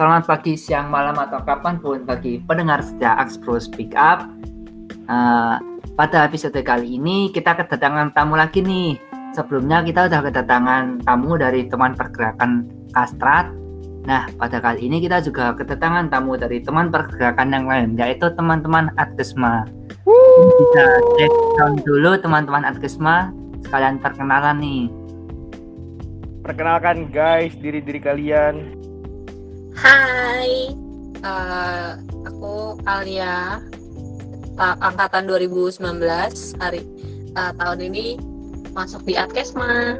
selamat pagi, siang, malam, atau kapan pun bagi pendengar setia Axpro Speak Up. Uh, pada episode kali ini kita kedatangan tamu lagi nih. Sebelumnya kita udah kedatangan tamu dari teman pergerakan Kastrat. Nah, pada kali ini kita juga kedatangan tamu dari teman pergerakan yang lain, yaitu teman-teman Adkesma. Bisa cek dulu teman-teman Adkesma, sekalian perkenalan nih. Perkenalkan guys, diri-diri kalian. Hai, uh, aku Alia, angkatan 2019 hari uh, tahun ini masuk di Adkesma.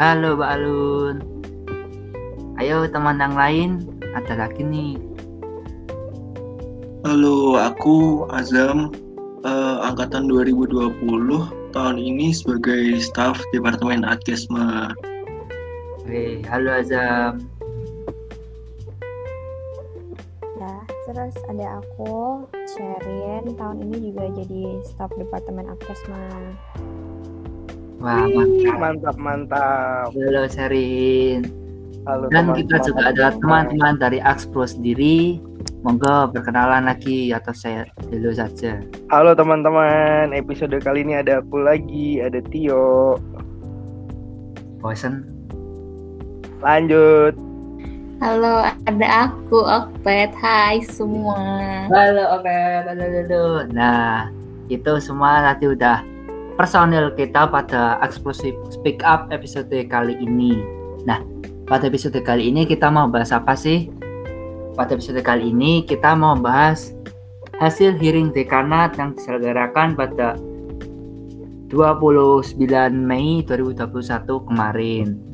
Halo Mbak Alun. Ayo teman yang lain, ada lagi nih. Halo, aku Azam, uh, angkatan 2020, tahun ini sebagai staf Departemen Adkesma. Oke, halo Azam. Ya, terus ada aku, Sherin, tahun ini juga jadi staf Departemen Akesma. Wah, mantap. Mantap, mantap. Halo Sherin. Halo Dan teman-teman. kita juga ada teman-teman dari Axpro sendiri. Monggo perkenalan lagi atau saya dulu saja. Halo teman-teman, episode kali ini ada aku lagi, ada Tio. Bosen? Lanjut. Halo, ada aku Okpet. Hai semua. Halo, oke, halo, halo. Nah, itu semua tadi udah personil kita pada eksklusif Speak Up episode kali ini. Nah, pada episode kali ini kita mau bahas apa sih? Pada episode kali ini kita mau bahas hasil hearing dekanat yang diselenggarakan pada 29 Mei 2021 kemarin.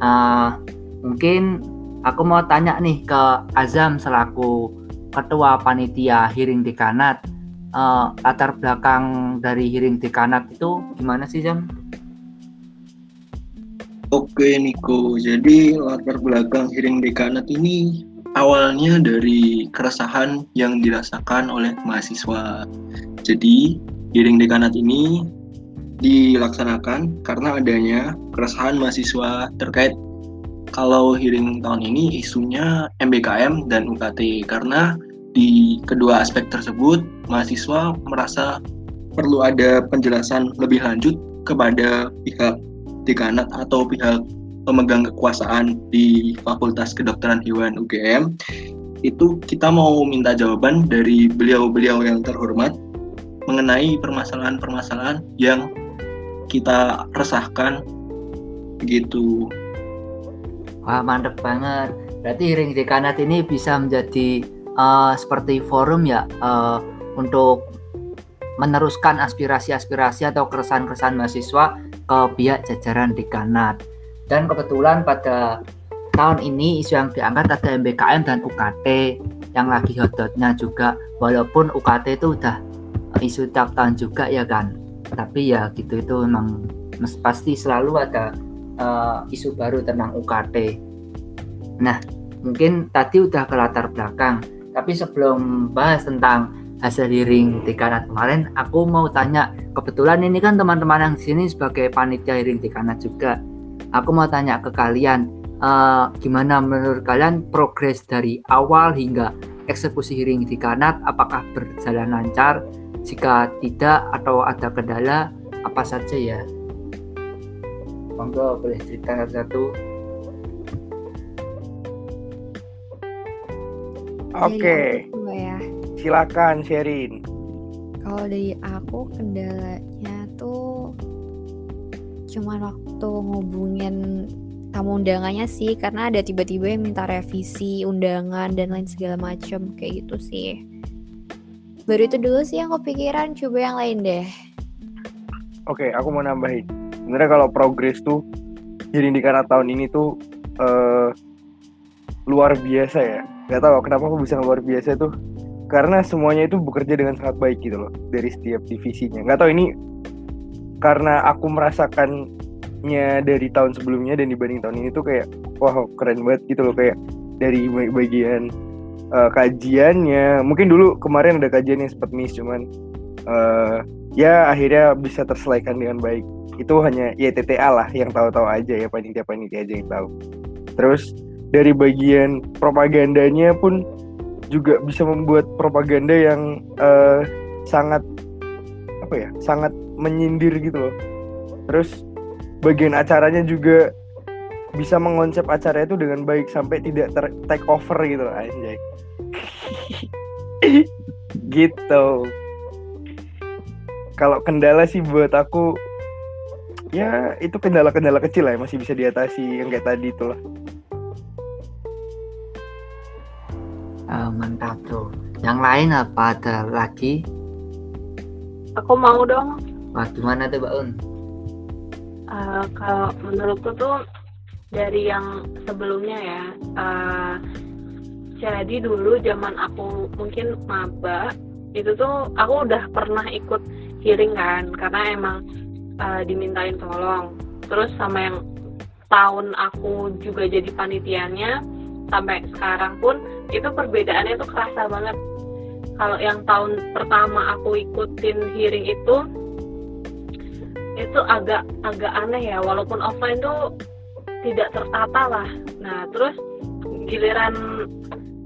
Uh, mungkin aku mau tanya nih ke Azam selaku ketua panitia hearing dekanat. Uh, latar belakang dari hearing dekanat itu gimana sih Zam? Oke Niko, jadi latar belakang hearing dekanat ini awalnya dari keresahan yang dirasakan oleh mahasiswa. Jadi hearing dekanat ini dilaksanakan karena adanya keresahan mahasiswa terkait kalau hearing tahun ini isunya MBKM dan UKT karena di kedua aspek tersebut mahasiswa merasa perlu ada penjelasan lebih lanjut kepada pihak dekanat atau pihak pemegang kekuasaan di Fakultas Kedokteran Hewan UGM itu kita mau minta jawaban dari beliau-beliau yang terhormat mengenai permasalahan-permasalahan yang kita resahkan gitu. Wah mantep banget. Berarti hearing dekanat ini bisa menjadi uh, seperti forum ya uh, untuk meneruskan aspirasi-aspirasi atau keresahan-keresahan mahasiswa ke pihak jajaran dekanat. Dan kebetulan pada tahun ini isu yang diangkat ada MBKM dan UKT yang lagi hot-hotnya juga. Walaupun UKT itu udah isu tiap tahun juga ya kan. Tapi ya gitu itu memang pasti selalu ada uh, isu baru tentang UKT. Nah, mungkin tadi udah ke latar belakang, tapi sebelum bahas tentang hasil hearing dekanat kemarin, aku mau tanya, kebetulan ini kan teman-teman yang sini sebagai panitia hearing dekanat juga. Aku mau tanya ke kalian, uh, gimana menurut kalian progres dari awal hingga eksekusi hearing dekanat, apakah berjalan lancar? Jika tidak atau ada kendala, apa saja ya? Monggo boleh cerita satu-satu. Oke, Jadi aku ya. silakan sharing. Kalau dari aku kendalanya tuh cuman waktu ngubungin tamu undangannya sih karena ada tiba-tiba yang minta revisi undangan dan lain segala macam kayak gitu sih. Baru itu dulu sih yang kepikiran coba yang lain deh. Oke, aku mau nambahin. Sebenarnya kalau progres tuh jadi di karena tahun ini tuh eh, luar biasa ya. Gak tahu kenapa aku bisa luar biasa tuh. Karena semuanya itu bekerja dengan sangat baik gitu loh dari setiap divisinya. Gak tahu ini karena aku merasakannya dari tahun sebelumnya dan dibanding tahun ini tuh kayak wow keren banget gitu loh kayak dari bagian eh, kajiannya. Mungkin dulu kemarin ada kajian yang sempat miss cuman eh, ya akhirnya bisa terselesaikan dengan baik. Itu hanya ya TTA lah yang tahu-tahu aja ya panitia-panitia aja yang tahu. Terus dari bagian propagandanya pun juga bisa membuat propaganda yang eh, sangat apa ya sangat menyindir gitu loh. Terus bagian acaranya juga bisa mengonsep acara itu dengan baik sampai tidak ter take over gitu anjay gitu kalau kendala sih buat aku ya itu kendala-kendala kecil lah yang masih bisa diatasi yang kayak tadi itulah Ah, mantap tuh. Yang lain apa ada lagi? Aku mau dong. Wah, gimana tuh, Mbak Un? eh, kalau menurutku tuh dari yang sebelumnya ya. eh, jadi dulu zaman aku mungkin maba itu tuh aku udah pernah ikut hearing kan karena emang eh, dimintain tolong. Terus sama yang tahun aku juga jadi panitianya sampai sekarang pun itu perbedaannya tuh kerasa banget. Kalau yang tahun pertama aku ikutin hearing itu itu agak agak aneh ya walaupun offline tuh tidak tertata lah. Nah terus giliran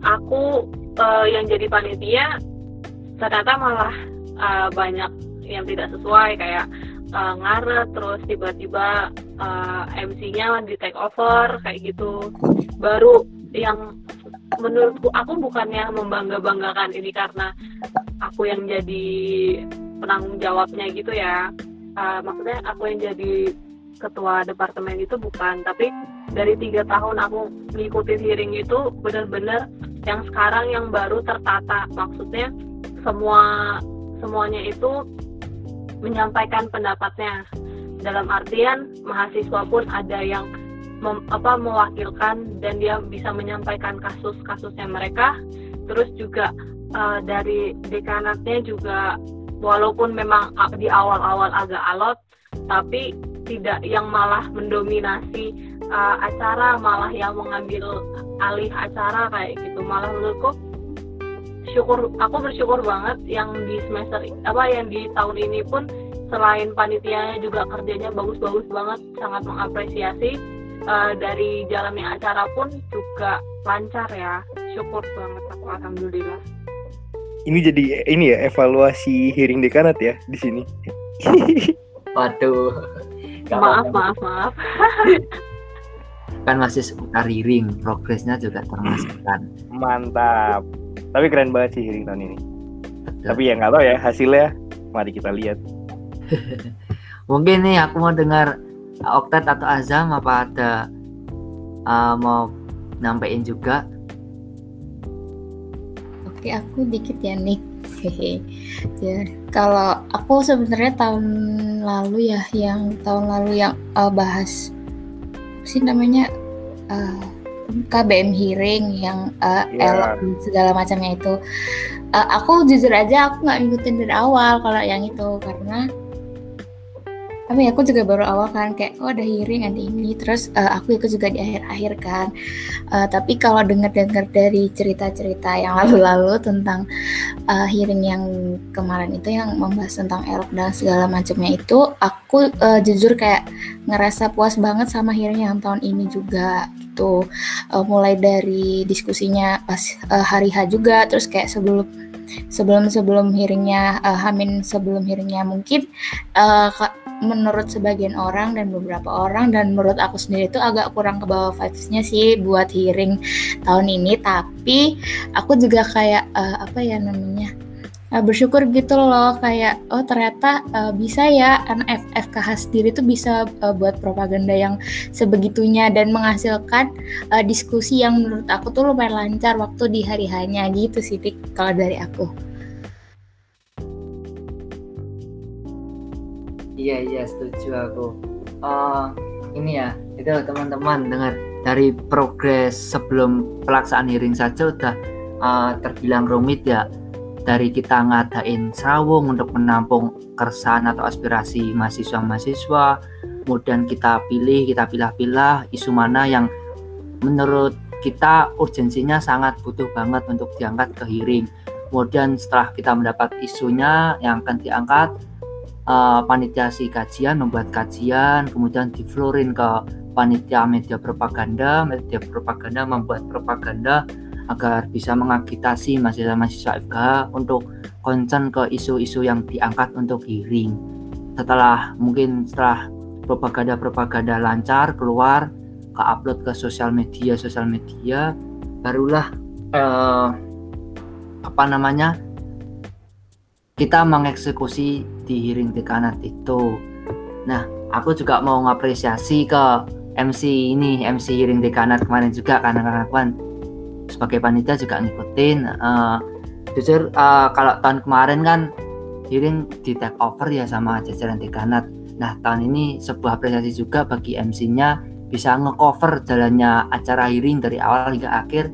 aku eh, yang jadi panitia ternyata malah eh, banyak yang tidak sesuai. Kayak eh, ngaret terus tiba-tiba eh, MC-nya di take over kayak gitu. Baru yang menurutku aku bukannya membangga-banggakan ini karena aku yang jadi penanggung jawabnya gitu ya. Uh, maksudnya aku yang jadi ketua departemen itu bukan. Tapi dari tiga tahun aku ngikutin hearing itu benar-benar yang sekarang yang baru tertata. Maksudnya semua semuanya itu menyampaikan pendapatnya. Dalam artian mahasiswa pun ada yang mem- apa mewakilkan dan dia bisa menyampaikan kasus-kasusnya mereka. Terus juga uh, dari dekanatnya juga walaupun memang di awal-awal agak alot tapi tidak yang malah mendominasi uh, acara malah yang mengambil alih acara kayak gitu. Malah menurutku syukur aku bersyukur banget yang di semester apa yang di tahun ini pun selain panitianya juga kerjanya bagus-bagus banget sangat mengapresiasi uh, dari jalannya acara pun juga lancar ya. Syukur banget aku alhamdulillah. Ini jadi ini ya evaluasi hearing dekanat ya di sini. Waduh. Maaf maaf maaf Kan masih seputar hearing, progresnya juga termasuk kan. mantap tapi keren banget sih hearing tahun ini Betul. tapi ya nggak tahu ya hasilnya mari kita lihat Mungkin nih aku mau dengar Oktat atau Azam apa ada uh, mau nambahin juga? Oke, aku dikit ya Nick. Hehe. Ya, kalau aku sebenarnya tahun lalu ya, yang tahun lalu yang eh, bahas sih namanya eh, KBM hearing yang Iya. elok dan segala macamnya itu. Eh, aku jujur aja aku nggak ngikutin dari awal kalau yang itu karena apa ya aku juga baru awal kan kayak oh ada hearing ada ini. Terus eh, aku ikut juga di akhir-akhir kan. Eh, tapi kalau dengar-dengar dari cerita-cerita yang lalu-lalu tentang uh, hearing yang kemarin itu yang membahas tentang elok dan segala macamnya itu aku uh, jujur kayak ngerasa puas banget sama hearing yang tahun ini juga gitu. Uh, mulai dari diskusinya pas uh, hari H juga terus kayak sebelum sebelum sebelum hearingnya uh, Hamin sebelum hearingnya mungkin uh, menurut sebagian orang dan beberapa orang dan menurut aku sendiri itu agak kurang ke bawah vibes-nya sih buat hearing tahun ini. Tapi aku juga kayak eh, apa ya namanya eh, bersyukur gitu loh kayak oh ternyata eh, bisa ya anak FKH sendiri tuh bisa eh, buat propaganda yang sebegitunya dan menghasilkan eh, diskusi yang menurut aku tuh lumayan lancar waktu di hari hanya gitu sih kalau dari aku Iya iya setuju aku. Eh, ini ya itu teman-teman dengar dari progres sebelum pelaksanaan hearing saja udah eh, terbilang rumit ya. Dari kita ngadain serawung untuk menampung keresahan atau aspirasi mahasiswa-mahasiswa, kemudian kita pilih, kita pilah-pilah isu mana yang menurut kita urgensinya sangat butuh banget untuk diangkat ke hearing. Kemudian setelah kita mendapat isunya yang akan diangkat, eh, panitia si kajian membuat kajian kemudian diflorin ke panitia media propaganda, media propaganda membuat propaganda agar bisa mengagitasi mahasiswa-mahasiswa FKH untuk concern ke isu-isu yang diangkat untuk hearing. Setelah mungkin setelah propaganda-propaganda lancar keluar ke upload ke sosial media sosial media barulah eh, apa namanya kita mengeksekusi di hearing dekanat itu. Nah, aku juga mau ngapresiasi ke MC ini, MC hearing dekanat kemarin juga karena kawan sebagai panitia juga ngikutin. Uh, jujur uh, kalau tahun kemarin kan hearing di take over ya sama jajaran dekanat. Nah, tahun ini sebuah apresiasi juga bagi MC-nya bisa ngecover jalannya acara hearing dari awal hingga akhir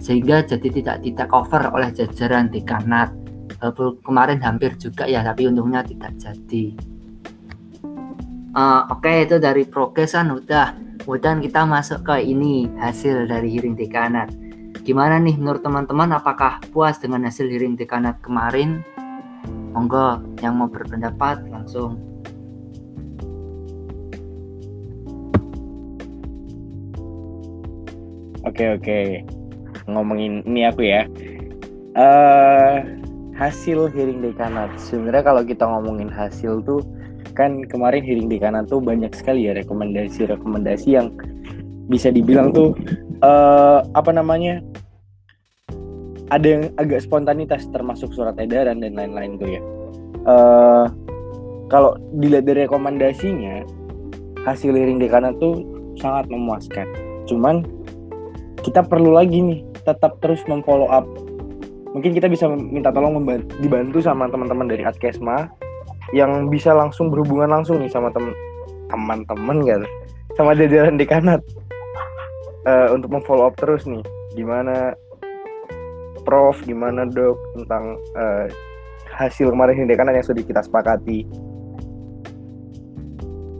sehingga jadi tidak di take over oleh jajaran dekanat kemarin hampir juga ya tapi untungnya tidak jadi. Uh, oke okay, itu dari progresan udah. Kemudian kita masuk ke ini hasil dari hearing dekanat. Gimana nih menurut teman-teman apakah puas dengan hasil hearing dekanat kemarin? Monggo yang mau berpendapat langsung. Oke oke. Ngomongin ini aku ya. Uh, hasil hearing dekanat. Sebenarnya kalau kita ngomongin hasil tuh kan kemarin hearing dekanat tuh banyak sekali ya rekomendasi-rekomendasi yang bisa dibilang tuh uh, apa namanya ada yang agak spontanitas termasuk surat edaran dan lain-lain tuh ya. Uh, kalau dilihat dari rekomendasinya hasil hearing dekanat tuh sangat memuaskan. Cuman kita perlu lagi nih tetap terus memfollow up mungkin kita bisa minta tolong dibantu sama teman-teman dari Adkesma yang bisa langsung berhubungan langsung nih sama teman teman-teman gitu. Sama jajaran dekanat uh, untuk memfollow up terus nih. Gimana Prof gimana dok tentang uh, hasil kemarin di dekanat yang sudah kita sepakati?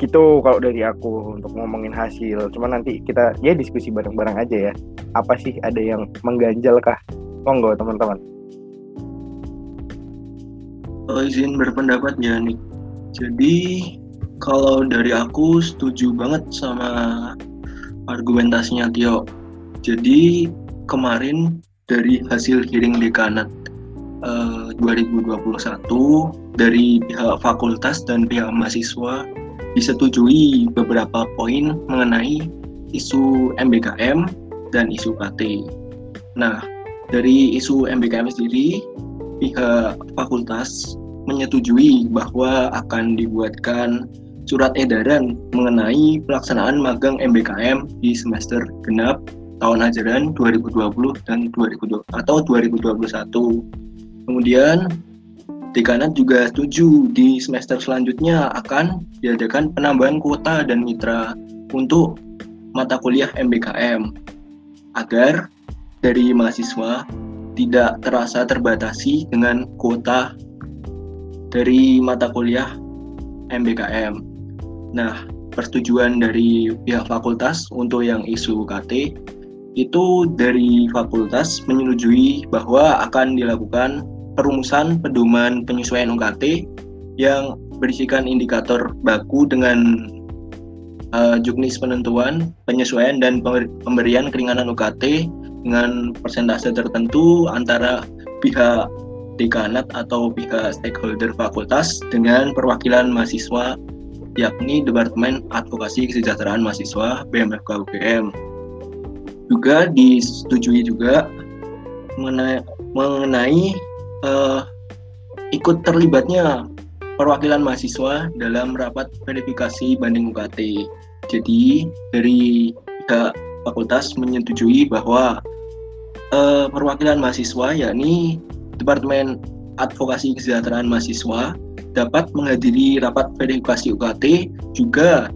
Gitu kalau dari aku untuk ngomongin hasil. Cuma nanti kita ya diskusi bareng-bareng aja ya. Apa sih ada yang mengganjal kah monggo teman-teman. Oh, izin berpendapat ya nih jadi kalau dari aku setuju banget sama argumentasinya Tio. Jadi kemarin dari hasil hearing dekanat eh, 2021 dari pihak fakultas dan pihak mahasiswa disetujui beberapa poin mengenai isu MBKM dan isu KT. Nah, dari isu MBKM sendiri, pihak fakultas menyetujui bahwa akan dibuatkan surat edaran mengenai pelaksanaan magang MBKM di semester genap tahun ajaran 2020 dan 2020 atau 2021. Kemudian dekanat juga setuju di semester selanjutnya akan diadakan penambahan kuota dan mitra untuk mata kuliah MBKM agar dari mahasiswa tidak terasa terbatasi dengan kuota dari mata kuliah MBKM. Nah, persetujuan dari pihak fakultas untuk yang isu UKT itu dari fakultas menyetujui bahwa akan dilakukan perumusan pedoman penyesuaian UKT yang berisikan indikator baku dengan uh, juknis penentuan, penyesuaian dan pemberian keringanan UKT dengan persentase tertentu antara pihak dekanat atau pihak stakeholder fakultas dengan perwakilan mahasiswa yakni Departemen Advokasi Kesejahteraan Mahasiswa BMFK UGM. Juga disetujui juga mengenai, mengenai uh, ikut terlibatnya perwakilan mahasiswa dalam rapat verifikasi banding UKT. Jadi dari pihak fakultas menyetujui bahwa uh, perwakilan mahasiswa yakni Departemen Advokasi Kesejahteraan Mahasiswa dapat menghadiri rapat verifikasi UKT juga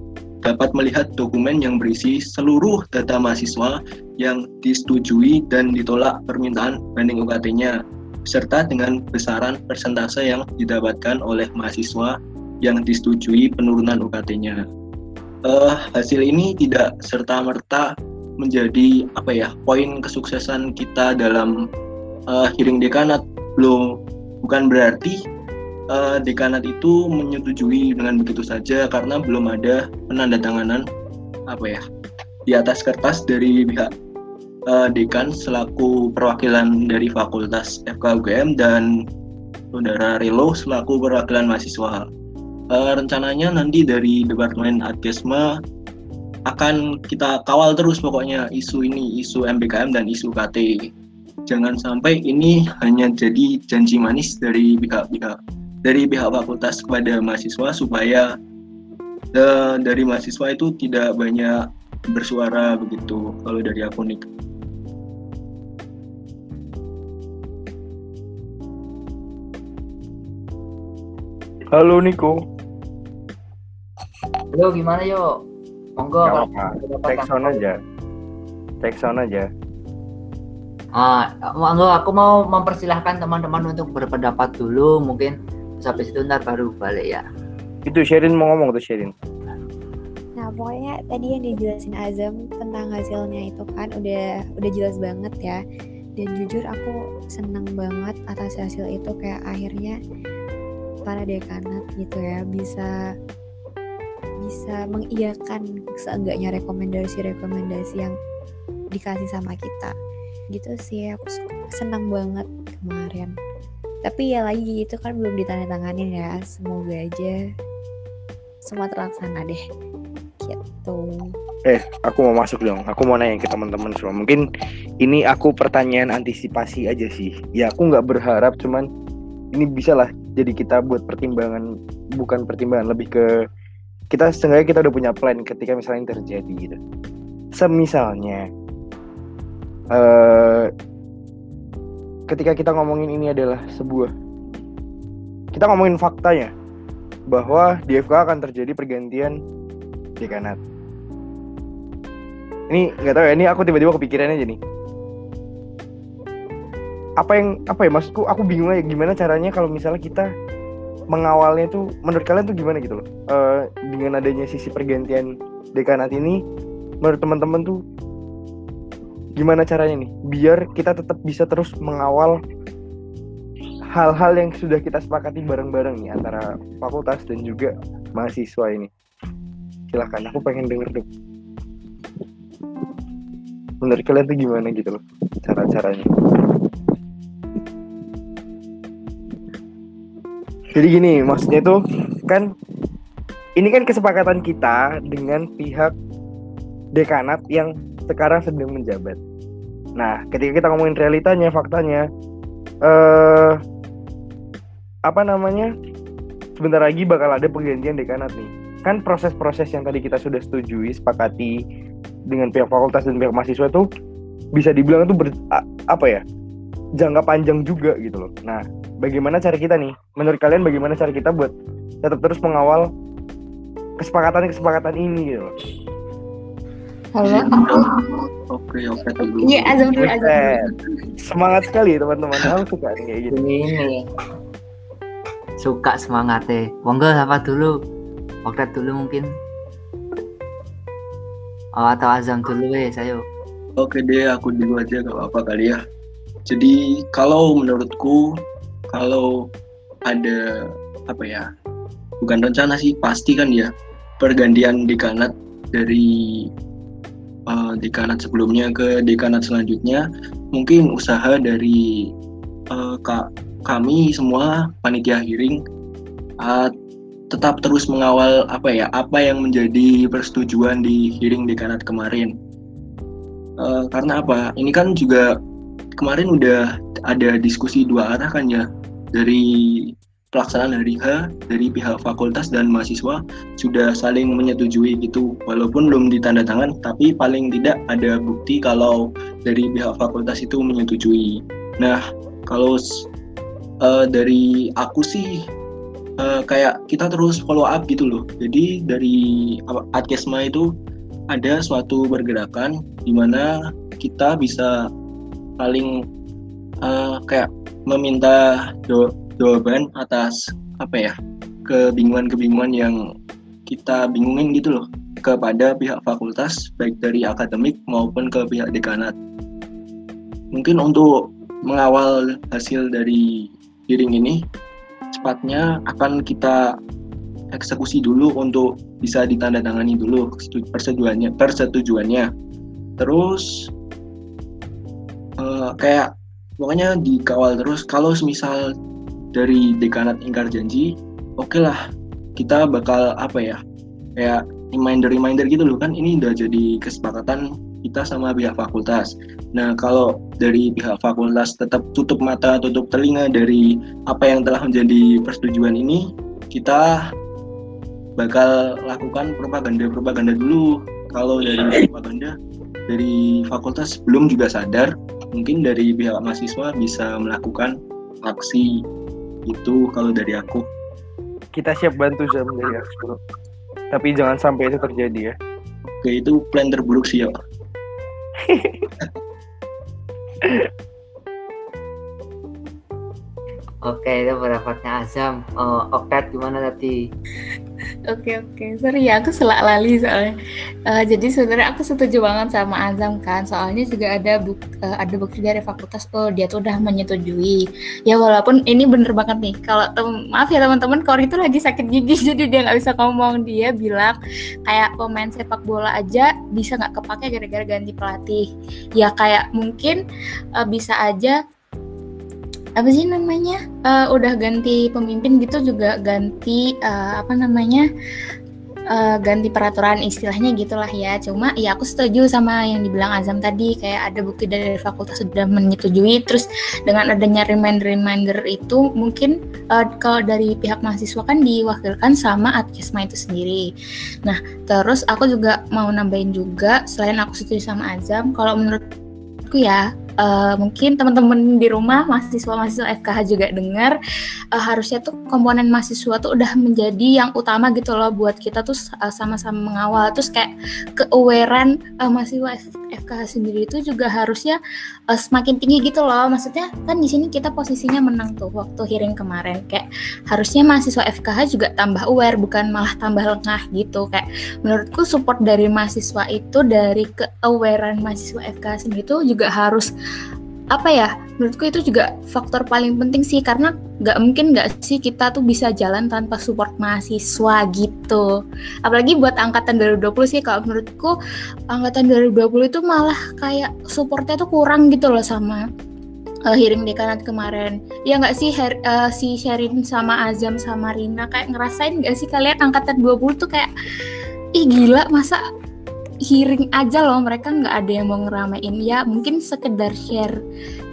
dapat melihat dokumen yang berisi seluruh data mahasiswa yang disetujui dan ditolak permintaan banding UKT-nya serta dengan besaran persentase yang didapatkan oleh mahasiswa yang disetujui penurunan UKT-nya. Uh, hasil ini tidak serta-merta menjadi apa ya poin kesuksesan kita dalam uh, hearing dekanat belum bukan berarti uh, dekanat itu menyetujui dengan begitu saja karena belum ada penandatanganan apa ya di atas kertas dari pihak uh, dekan selaku perwakilan dari fakultas FKUGM dan saudara Relo selaku perwakilan mahasiswa. Uh, rencananya nanti dari Departemen Adkesma akan kita kawal terus pokoknya isu ini, isu MBKM dan isu KT. Jangan sampai ini hanya jadi janji manis dari pihak-pihak dari pihak fakultas kepada mahasiswa supaya uh, dari mahasiswa itu tidak banyak bersuara begitu kalau dari aku nih. Halo Niko. Halo gimana yo? Monggo. Gak apa. Cek sound aja. Cek sound aja. Ah, monggo aku mau mempersilahkan teman-teman untuk berpendapat dulu mungkin sampai situ ntar baru balik ya. Itu Sherin mau ngomong tuh Sherin. Nah pokoknya tadi yang dijelasin Azam tentang hasilnya itu kan udah udah jelas banget ya. Dan jujur aku seneng banget atas hasil itu kayak akhirnya para dekanat gitu ya bisa bisa mengiyakan seenggaknya rekomendasi-rekomendasi yang dikasih sama kita. Gitu sih aku senang banget kemarin. Tapi ya lagi itu kan belum ditandatanganin ya. Semoga aja semua terlaksana deh. Gitu. Eh aku mau masuk dong. Aku mau nanya ke teman-teman semua. Mungkin ini aku pertanyaan antisipasi aja sih. Ya aku nggak berharap cuman ini bisa lah jadi kita buat pertimbangan bukan pertimbangan lebih ke kita setengahnya kita udah punya plan ketika misalnya terjadi gitu. Semisalnya uh, ketika kita ngomongin ini adalah sebuah kita ngomongin faktanya bahwa di FK akan terjadi pergantian dekanat ini nggak tahu ya ini aku tiba-tiba kepikiran aja nih. Apa yang apa ya maksudku aku bingung aja gimana caranya kalau misalnya kita mengawalnya tuh menurut kalian tuh gimana gitu loh? Uh, dengan adanya sisi pergantian dekanat ini menurut teman-teman tuh gimana caranya nih? Biar kita tetap bisa terus mengawal hal-hal yang sudah kita sepakati bareng-bareng nih antara fakultas dan juga mahasiswa ini. Silahkan aku pengen denger dong menurut kalian tuh gimana gitu loh cara-caranya jadi gini maksudnya tuh kan ini kan kesepakatan kita dengan pihak dekanat yang sekarang sedang menjabat. Nah ketika kita ngomongin realitanya faktanya eh apa namanya sebentar lagi bakal ada pergantian dekanat nih. Kan proses-proses yang tadi kita sudah setujui sepakati dengan pihak fakultas dan pihak mahasiswa itu bisa dibilang itu ber, apa ya jangka panjang juga gitu loh nah bagaimana cara kita nih menurut kalian bagaimana cara kita buat tetap terus mengawal kesepakatan-kesepakatan ini gitu loh Halo. Oke, oke dulu. Iya, Azam dulu, Azam dulu. Buset. semangat sekali teman-teman aku suka nih kayak gitu Ini suka semangatnya. Monggo apa dulu? Waktu dulu mungkin. Oh, atau Azam dulu weh, saya. Oke deh, aku dulu aja gak apa-apa kali ya. Jadi kalau menurutku kalau ada apa ya bukan rencana sih pasti kan ya pergantian dekanat dari uh, dekanat sebelumnya ke dekanat selanjutnya mungkin usaha dari uh, kak kami semua panitia hearing uh, tetap terus mengawal apa ya apa yang menjadi persetujuan di hearing dekanat kemarin. Uh, karena apa? Ini kan juga kemarin udah ada diskusi dua arah kan ya dari pelaksanaan hari H dari pihak fakultas dan mahasiswa sudah saling menyetujui gitu walaupun belum ditandatangan tapi paling tidak ada bukti kalau dari pihak fakultas itu menyetujui. Nah kalau uh, dari aku sih uh, kayak kita terus follow up gitu loh. Jadi dari Adkesma itu ada suatu pergerakan di mana kita bisa saling uh, kayak meminta jawaban atas apa ya kebingungan-kebingungan yang kita bingungin gitu loh kepada pihak fakultas baik dari akademik maupun ke pihak dekanat. Mungkin untuk mengawal hasil dari hearing ini cepatnya akan kita eksekusi dulu untuk bisa ditandatangani dulu persetujuannya persetujuannya terus uh, kayak pokoknya dikawal terus kalau misal dari dekanat ingkar janji oke okay lah kita bakal apa ya kayak reminder reminder gitu loh kan ini udah jadi kesepakatan kita sama pihak fakultas. Nah, kalau dari pihak fakultas tetap tutup mata, tutup telinga dari apa yang telah menjadi persetujuan ini, kita bakal lakukan propaganda-propaganda dulu. Kalau dari propaganda dari fakultas belum juga sadar, mungkin dari pihak mahasiswa bisa melakukan aksi itu kalau dari aku. Kita siap bantu Zam dari Aksuro. Tapi jangan sampai itu terjadi ya. Oke, itu plan terburuk sih ya. Oke, itu pendapatnya Azam. Uh, Okat gimana tadi? Oke oke, sorry ya aku selak lali soalnya. Uh, jadi sebenarnya aku setuju banget sama Azam kan, soalnya juga ada buk, uh, ada bukti dari fakultas tuh dia tuh udah menyetujui. Ya walaupun ini bener banget nih, kalau maaf ya teman-teman, Kor itu lagi sakit gigi jadi dia nggak bisa ngomong. Dia bilang kayak pemain sepak bola aja bisa nggak kepake gara-gara ganti pelatih. Ya kayak mungkin uh, bisa aja apa sih namanya? Uh, udah ganti pemimpin gitu juga ganti uh, apa namanya? Uh, ganti peraturan istilahnya gitulah ya. Cuma ya aku setuju sama yang dibilang Azam tadi kayak ada bukti dari fakultas sudah menyetujui. Terus dengan adanya reminder-reminder itu mungkin uh, kalau dari pihak mahasiswa kan diwakilkan sama Adkesma itu sendiri. Nah terus aku juga mau nambahin juga selain aku setuju sama Azam kalau menurutku ya uh, mungkin teman-teman di rumah mahasiswa-mahasiswa FKH juga dengar uh, harusnya tuh komponen mahasiswa tuh udah menjadi yang utama gitu loh buat kita tuh sama sama-sama mengawal. Terus kayak keawarean uh, mahasiswa FKH sendiri itu juga harusnya uh, semakin tinggi gitu loh. Maksudnya kan di sini kita posisinya menang tuh waktu hearing kemarin. Kayak harusnya mahasiswa FKH juga tambah aware bukan malah tambah lengah gitu. Kayak menurutku support dari mahasiswa itu dari keawarean mahasiswa FKH sendiri itu juga harus apa ya menurutku itu juga faktor paling penting sih karena nggak mungkin nggak sih kita tuh bisa jalan tanpa support mahasiswa gitu. Apalagi buat angkatan 2020 sih kalau menurutku angkatan 2020 itu malah kayak supportnya tuh kurang gitu loh sama uh, hearing dekanat kemarin. Ya nggak sih her, uh, si Sherin sama Azam sama Rina kayak ngerasain nggak sih kalian angkatan 20 tuh kayak ih gila masa hearing aja loh mereka nggak ada yang mau ngeramein. Ya mungkin sekedar share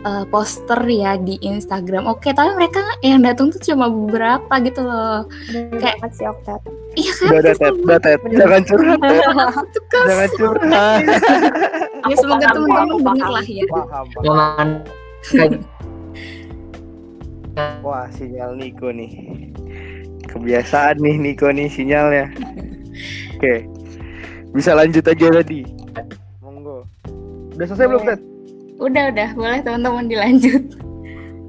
uh, poster ya di Instagram. Oke tapi mereka yang datang tuh cuma beberapa gitu loh. Bener kayak si Oktat iya kan? Udah tet udah tet jangan curhat jangan curhat. Ya semoga teman-teman denger lah ya. Paham, Wah sinyal Niko nih. Kebiasaan nih Niko nih sinyalnya. Oke bisa lanjut aja tadi. Monggo. Udah selesai belum, Ted? Udah, udah. Boleh teman-teman dilanjut.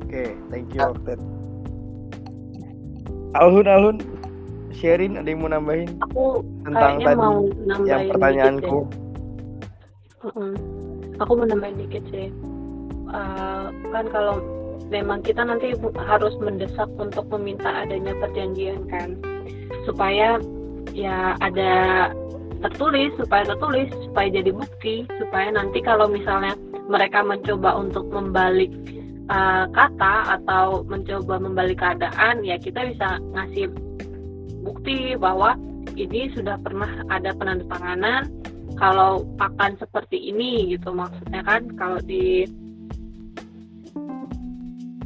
Oke, okay, thank you, Ted. Alhun, Alhun. Sharing ada yang mau nambahin? Aku tentang tadi mau nambahin yang pertanyaanku. Uh -uh. Aku mau nambahin dikit sih. Uh, kan kalau memang kita nanti harus mendesak untuk meminta adanya perjanjian kan supaya ya ada tertulis supaya tertulis supaya jadi bukti supaya nanti kalau misalnya mereka mencoba untuk membalik uh, kata atau mencoba membalik keadaan ya kita bisa ngasih bukti bahwa ini sudah pernah ada penandatanganan kalau akan seperti ini gitu maksudnya kan. Kalau di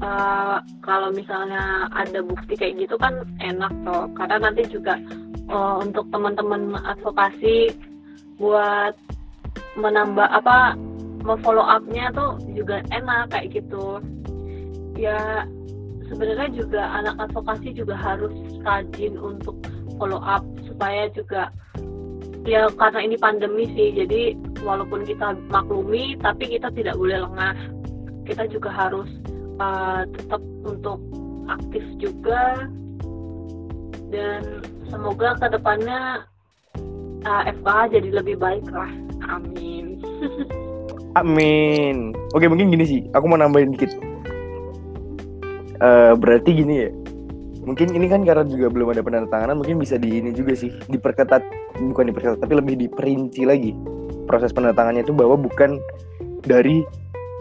uh, kalau misalnya ada bukti kayak gitu kan enak toh. Karena nanti juga uh, untuk teman-teman advokasi buat menambah apa memfollow upnya tuh juga enak kayak gitu. Ya sebenarnya juga anak advokasi juga harus rajin untuk follow up supaya juga ya karena ini pandemi sih jadi walaupun kita maklumi tapi kita tidak boleh lengah. Kita juga harus uh, tetap untuk aktif juga. Dan semoga ke depannya uh, FKH jadi lebih baik lah. Amin. Amin. Oke mungkin gini sih. Aku mau nambahin dikit. Uh, berarti gini ya. Mungkin ini kan karena juga belum ada penandatanganan mungkin bisa di ini juga sih. Diperketat bukan diperketat tapi lebih diperinci lagi. Proses penandatangannya itu bahwa bukan dari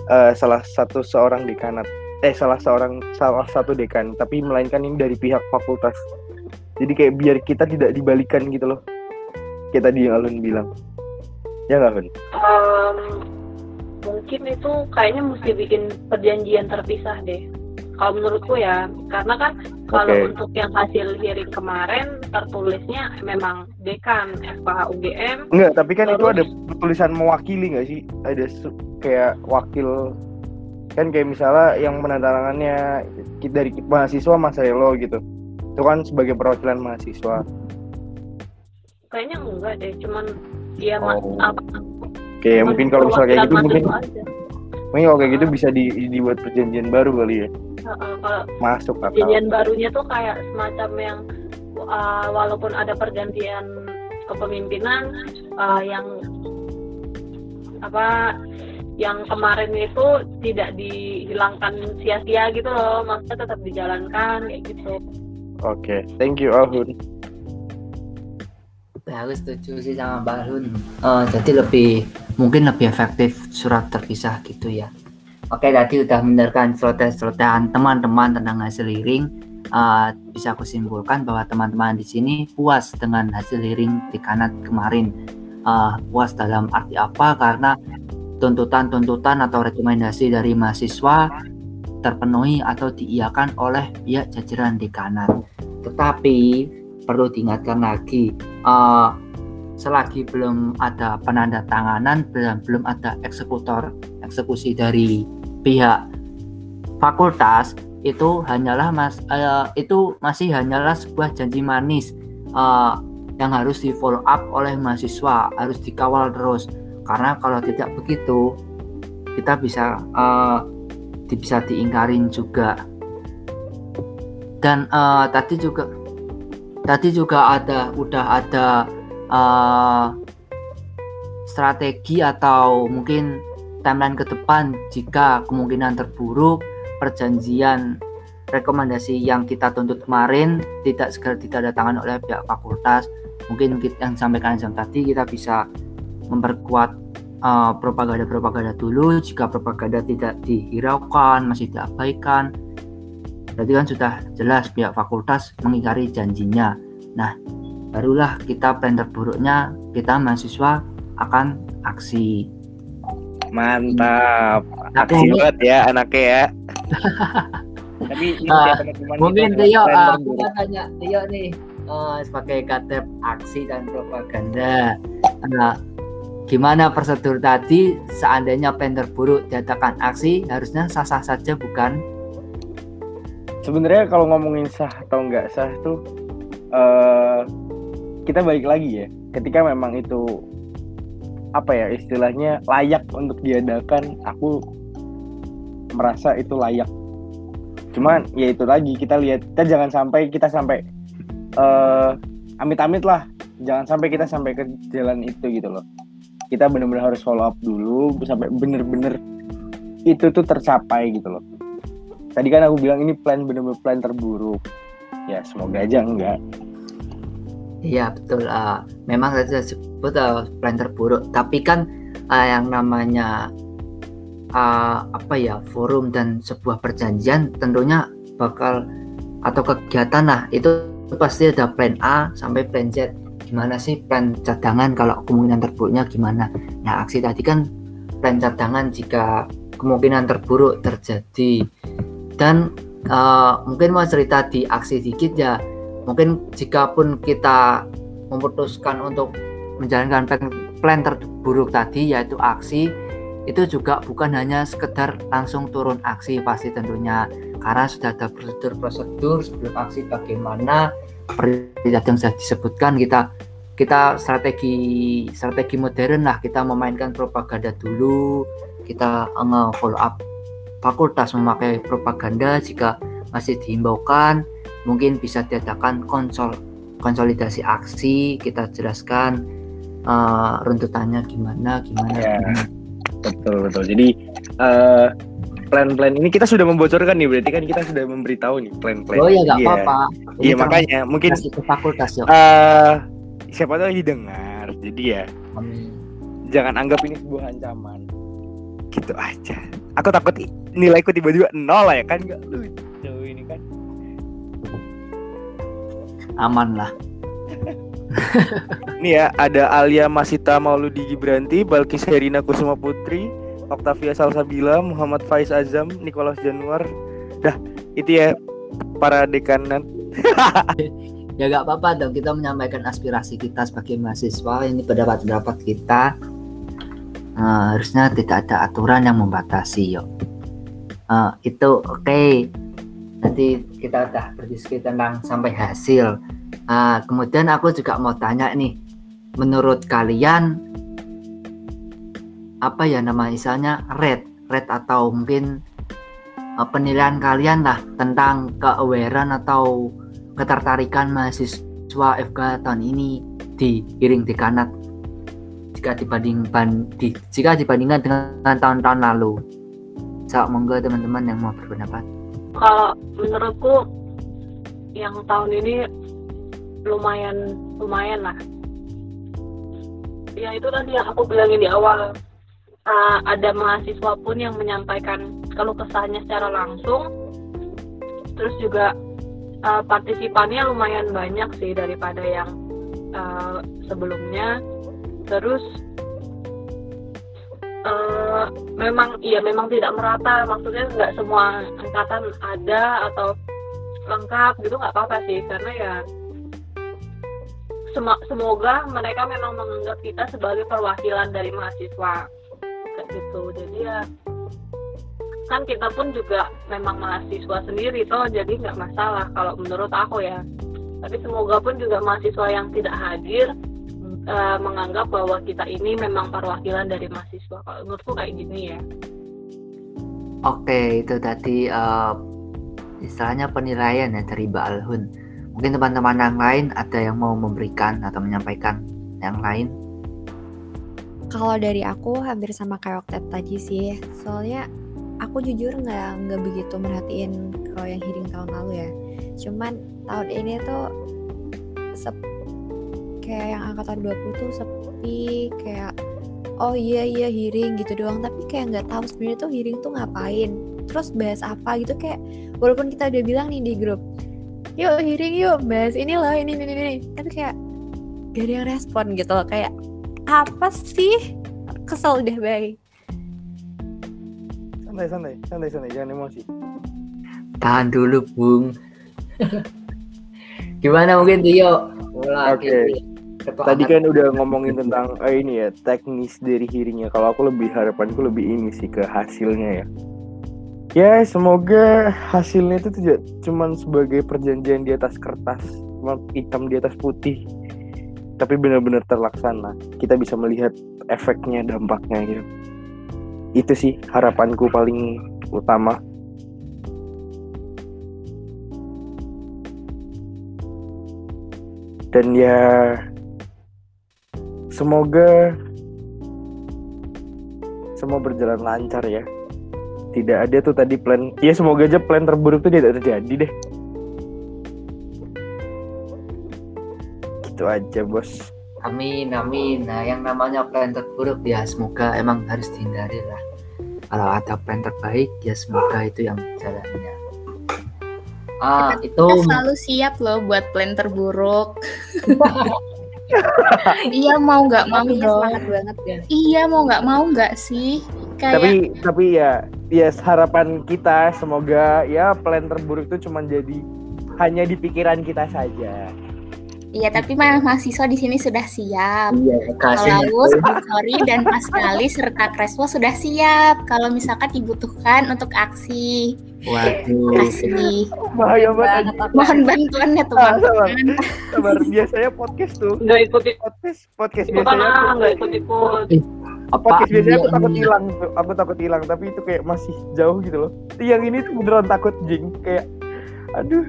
uh, salah satu seorang dekanat eh salah seorang salah satu dekan tapi melainkan ini dari pihak fakultas jadi kayak biar kita tidak dibalikan gitu loh kayak tadi yang Alun bilang ya nggak Alun? Um, mungkin itu kayaknya mesti bikin perjanjian terpisah deh kalau menurutku ya karena kan kalau Oke. untuk yang hasil hearing kemarin tertulisnya memang dekan FKH UGM Enggak, tapi kan itu Terus? ada tulisan mewakili nggak sih? Ada kayak wakil kan kayak misalnya yang menandatangannya dari mahasiswa Mas Helo gitu. Itu kan sebagai perwakilan mahasiswa. kayaknya enggak deh cuman ya ma- Oh. apa Kayak cuman mungkin kalau misalnya kayak gitu mungkin aja. mungkin kalau kayak gitu bisa di, dibuat perjanjian baru kali ya. Heeh, kalau Masuk akal. perjanjian barunya tuh kayak semacam yang uh, walaupun ada pergantian kepemimpinan uh, yang apa yang kemarin itu tidak dihilangkan sia-sia gitu loh maksudnya tetap dijalankan kayak gitu Oke, thank you Alhun. Ya, aku setuju sih sama Mbak Hun. Eh, jadi lebih mungkin lebih efektif surat terpisah gitu ya. Oke, tadi udah mendengarkan celoteh-celotehan teman-teman tentang hasil hearing. Eh, bisa aku simpulkan bahwa teman-teman di sini puas dengan hasil hearing di kanat kemarin. Eh, puas dalam arti apa? Karena tuntutan-tuntutan atau rekomendasi dari mahasiswa terpenuhi atau diiakan oleh pihak jajaran di kanan. Tetapi perlu diingatkan lagi, eh, selagi belum ada penanda tanganan belum belum ada eksekutor eksekusi dari pihak fakultas itu hanyalah mas eh, itu masih hanyalah sebuah janji manis eh, yang harus di follow up oleh mahasiswa harus dikawal terus karena kalau tidak begitu kita bisa di- bisa diingkarin juga. Dan eh, tadi juga tadi juga ada udah ada eh, strategi atau mungkin timeline ke depan jika kemungkinan terburuk perjanjian rekomendasi yang kita tuntut kemarin tidak segera ditandatangani oleh pihak fakultas. Mungkin yang disampaikan jam tadi kita bisa memperkuat eh, propaganda-propaganda dulu jika propaganda tidak dihiraukan masih diabaikan berarti kan sudah jelas pihak fakultas mengingkari janjinya nah barulah kita plan terburuknya kita mahasiswa akan aksi Mantap. Aku Aksi banget ya anaknya ya. Tapi ini teman-teman mungkin kita Tio terburuk. mau tanya Tio nih eh, sebagai katep aksi dan propaganda Nah, gimana prosedur tadi seandainya plan terburuk diadakan aksi harusnya sah-sah saja bukan? Sebenarnya kalau ngomongin sah atau nggak sah tuh eh kita balik lagi ya. Ketika memang itu apa ya istilahnya layak untuk diadakan aku merasa itu layak. Cuman ya itu lagi kita lihat kita jangan sampai kita sampai eh amit-amit lah jangan sampai kita sampai ke jalan itu gitu loh kita benar-benar harus follow up dulu sampai bener-bener itu tuh tercapai gitu loh tadi kan aku bilang ini plan bener-bener plan terburuk ya semoga aja enggak Iya betul. eh, memang tadi saya sebut eh, plan terburuk. Tapi kan eh, yang namanya eh, apa ya forum dan sebuah perjanjian tentunya bakal atau kegiatan lah itu pasti ada plan A sampai plan Z. Gimana sih plan cadangan kalau kemungkinan terburuknya gimana? Nah aksi tadi kan plan cadangan jika kemungkinan terburuk terjadi. Dan eh, mungkin mau cerita di aksi dikit ya. Mungkin jika pun kita memutuskan untuk menjalankan plan, plan terburuk tadi yaitu aksi itu juga bukan hanya sekedar langsung turun aksi pasti tentunya. Karena sudah ada prosedur-prosedur sebelum aksi bagaimana seperti yang sudah disebutkan kita kita strategi strategi modern lah kita memainkan propaganda dulu kita nge follow up fakultas memakai propaganda jika masih dihimbaukan mungkin bisa diadakan konsol konsolidasi aksi kita jelaskan uh, runtutannya gimana gimana, Ya. gimana. betul betul jadi eh plan-plan ini kita sudah membocorkan nih berarti kan kita sudah memberitahu nih plan-plan. Oh ya nggak Iya. apa-apa. Iya termasuk makanya mungkin masih ke fakultas yuk. eh siapa tahu lagi dengar. Jadi ya Amin. jangan anggap ini sebuah ancaman. Gitu aja. Aku takut nilaiku tiba-tiba nol ya kan nggak lucu ini kan. Aman lah. Nih ya ada Alia Masita Mauludi Gibranti, Balkis Herina Kusuma Putri, Octavia Salsabila, Muhammad Faiz Azam, Nicholas Januar. Dah itu ya para dekanat. Ya nggak apa-apa dong kita menyampaikan aspirasi kita sebagai mahasiswa ini pendapat-pendapat kita. Eh, harusnya tidak ada aturan yang membatasi yuk. Eh, itu oke. Nanti kita udah berdiskusi tentang sampai hasil. Eh, kemudian aku juga mau tanya nih, menurut kalian apa ya nama misalnya red, red atau mungkin eh, penilaian kalian lah tentang keawarean atau ketertarikan mahasiswa FK tahun ini di Iring Dekanat jika dibandingkan di, jika dibandingkan dengan tahun-tahun lalu. So, monggo teman-teman yang mau berpendapat. kalau menurutku yang tahun ini lumayan lumayan lah ya itu tadi yang aku bilangin di awal Uh, ada mahasiswa pun yang menyampaikan kalau kesahnya secara langsung. Terus juga uh, partisipannya lumayan banyak sih daripada yang uh, sebelumnya. Terus uh, memang iya memang tidak merata. Maksudnya nggak semua angkatan ada atau lengkap gitu nggak apa-apa sih. Karena ya semoga mereka memang menganggap kita sebagai perwakilan dari mahasiswa gitu jadi ya kan kita pun juga memang mahasiswa sendiri toh jadi nggak masalah kalau menurut aku ya tapi semoga pun juga mahasiswa yang tidak hadir eh, menganggap bahwa kita ini memang perwakilan dari mahasiswa kalau menurutku kayak gini ya Oke, itu tadi eh, istilahnya penilaian ya dari Mbak Alhun. Mungkin teman-teman yang lain ada yang mau memberikan atau menyampaikan yang lain. Kalau dari aku hampir sama kayak Oktet tadi sih. Soalnya aku jujur nggak nggak begitu merhatiin kalau yang hearing tahun lalu ya. Cuman tahun ini tuh sep kayak yang angkatan 20 tuh sepi kayak oh iya iya hearing gitu doang tapi kayak nggak tahu sebenarnya tuh hearing tuh ngapain terus bahas apa gitu kayak walaupun kita udah bilang nih di grup yuk hearing yuk bahas ini loh ini ini, ini. tapi kayak gak ada yang respon gitu loh kayak apa sih kesel udah baik Santai santai santai santai jangan emosi. Tahan dulu, Bung. Gimana mungkin Tio? Oke. Tadi kan udah ngomongin tentang eh, ini ya teknis dari hearingnya. Kalau aku lebih harapanku lebih ini sih ke hasilnya ya. Ya semoga hasilnya itu tidak cuman sebagai perjanjian di atas kertas, cuma hitam di atas putih, tapi benar-benar terlaksana. Kita bisa melihat efeknya, dampaknya gitu. Itu sih harapanku paling utama. Dan ya semoga semua berjalan lancar ya. Tidak ada tuh tadi plan. Ya semoga aja plan terburuk tuh tidak terjadi deh. Gitu aja bos. Amin, amin. Nah, yang namanya plan terburuk ya semoga emang harus dihindari lah. Kalau ada plan terbaik ya semoga itu yang jalannya. Ah, itu Kita selalu siap loh buat plan terburuk. iya mau nggak mau dong. semangat banget ya Iya mau nggak mau nggak sih? Kayak Tapi tapi ya ya harapan kita semoga ya plan terburuk itu cuma jadi hanya di pikiran kita saja. Iya tapi mah mahasiswa di sini sudah siap. iya Kalau sorry dan Mas Kali serta Krespo sudah siap. Kalau misalkan dibutuhkan untuk aksi, Waduh. kasih. Bahaya banget. Mohon bantuannya Ah, teman-teman. Sabar, biasanya podcast tuh nggak ikut podcast podcast ikutan biasanya ah tuh- nggak ikut ikut Apa podcast biasanya aku takut hilang tuh. aku takut hilang tapi itu kayak masih jauh gitu loh yang ini tuh beneran takut jing kayak aduh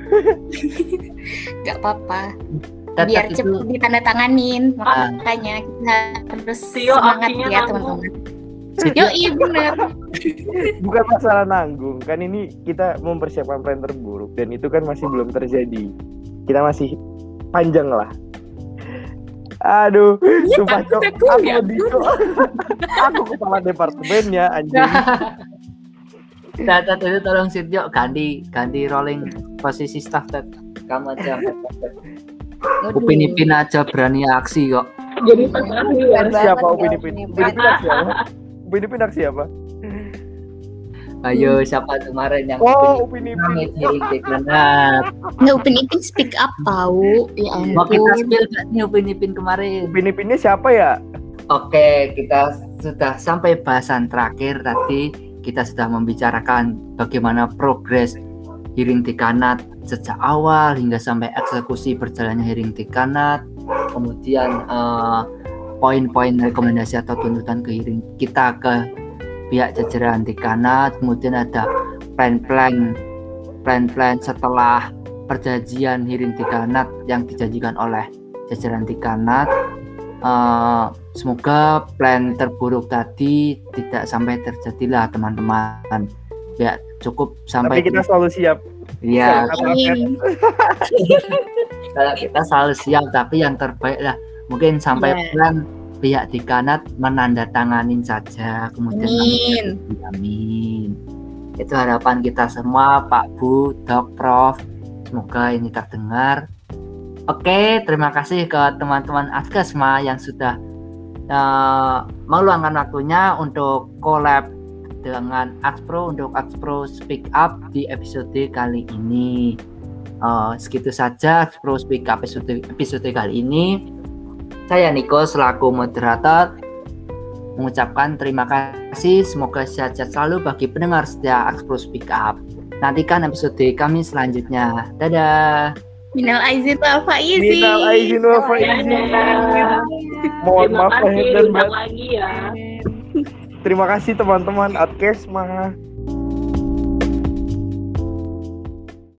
Gak apa-apa. Tetap Biar itu- cepet ditandatanganin. Ah. Makanya kita harus Tio semangat ya nanggung. teman-teman. Yo iya bener. bukan masalah nanggung kan ini kita mempersiapkan plan terburuk dan itu kan masih belum terjadi kita masih panjang lah aduh Iya, sumpah cok aku aku ya. Cok. aku kepala departemennya anjing Tat, tat, itu tolong Sirjo ganti ganti rolling posisi staff tat. Kamu aja. Upin Ipin aja berani aksi kok. Jadi ya. Keren siapa banget Upin ya, Ipin Upin Ipin aksi apa Upin Ipin aksi apa Ayo siapa kemarin yang oh Upin Ipin. Nggak Upin Ipin speak up tahu. Ya Mau kita ampun. spill gak nih Upin Ipin kemarin? Upin Ipinnya siapa ya Oke, kita sudah sampai bahasan terakhir tadi. Kita sudah membicarakan bagaimana progres Hiring Tikanat sejak awal hingga sampai eksekusi berjalannya Hiring Tikanat. Kemudian eh, poin-poin rekomendasi atau tuntutan ke Hiring kita ke pihak jajaran Tikanat. Kemudian ada plan-plan plan-plan setelah perjanjian Hiring Tikanat yang dijanjikan oleh jajaran Tikanat. Eh, semoga plan terburuk tadi tidak sampai terjadilah teman-teman ya cukup sampai tapi kita selalu siap ya. Amin. kalau kita selalu siap tapi yang terbaik lah mungkin sampai Iya. plan pihak di kanat menandatanganin saja kemudian Amin. amin itu harapan kita semua Pak Bu Dok Prof semoga ini terdengar oke terima kasih ke teman-teman Askesma yang sudah eh, meluangkan waktunya untuk collab dengan Axpro untuk Axpro Speak Up di episode kali ini. Eh, segitu saja Axpro Speak Up episode episode kali ini. Saya Niko selaku moderator mengucapkan terima kasih. Semoga sehat-sehat selalu bagi pendengar setia Axpro Speak Up. Nantikan episode kami selanjutnya. Dadah. Minal aizin wal faizin. Minal aizin wal faizin. Mohon maaf lahir dan batin. lagi ya. Terima kasih teman-teman Adkes mah.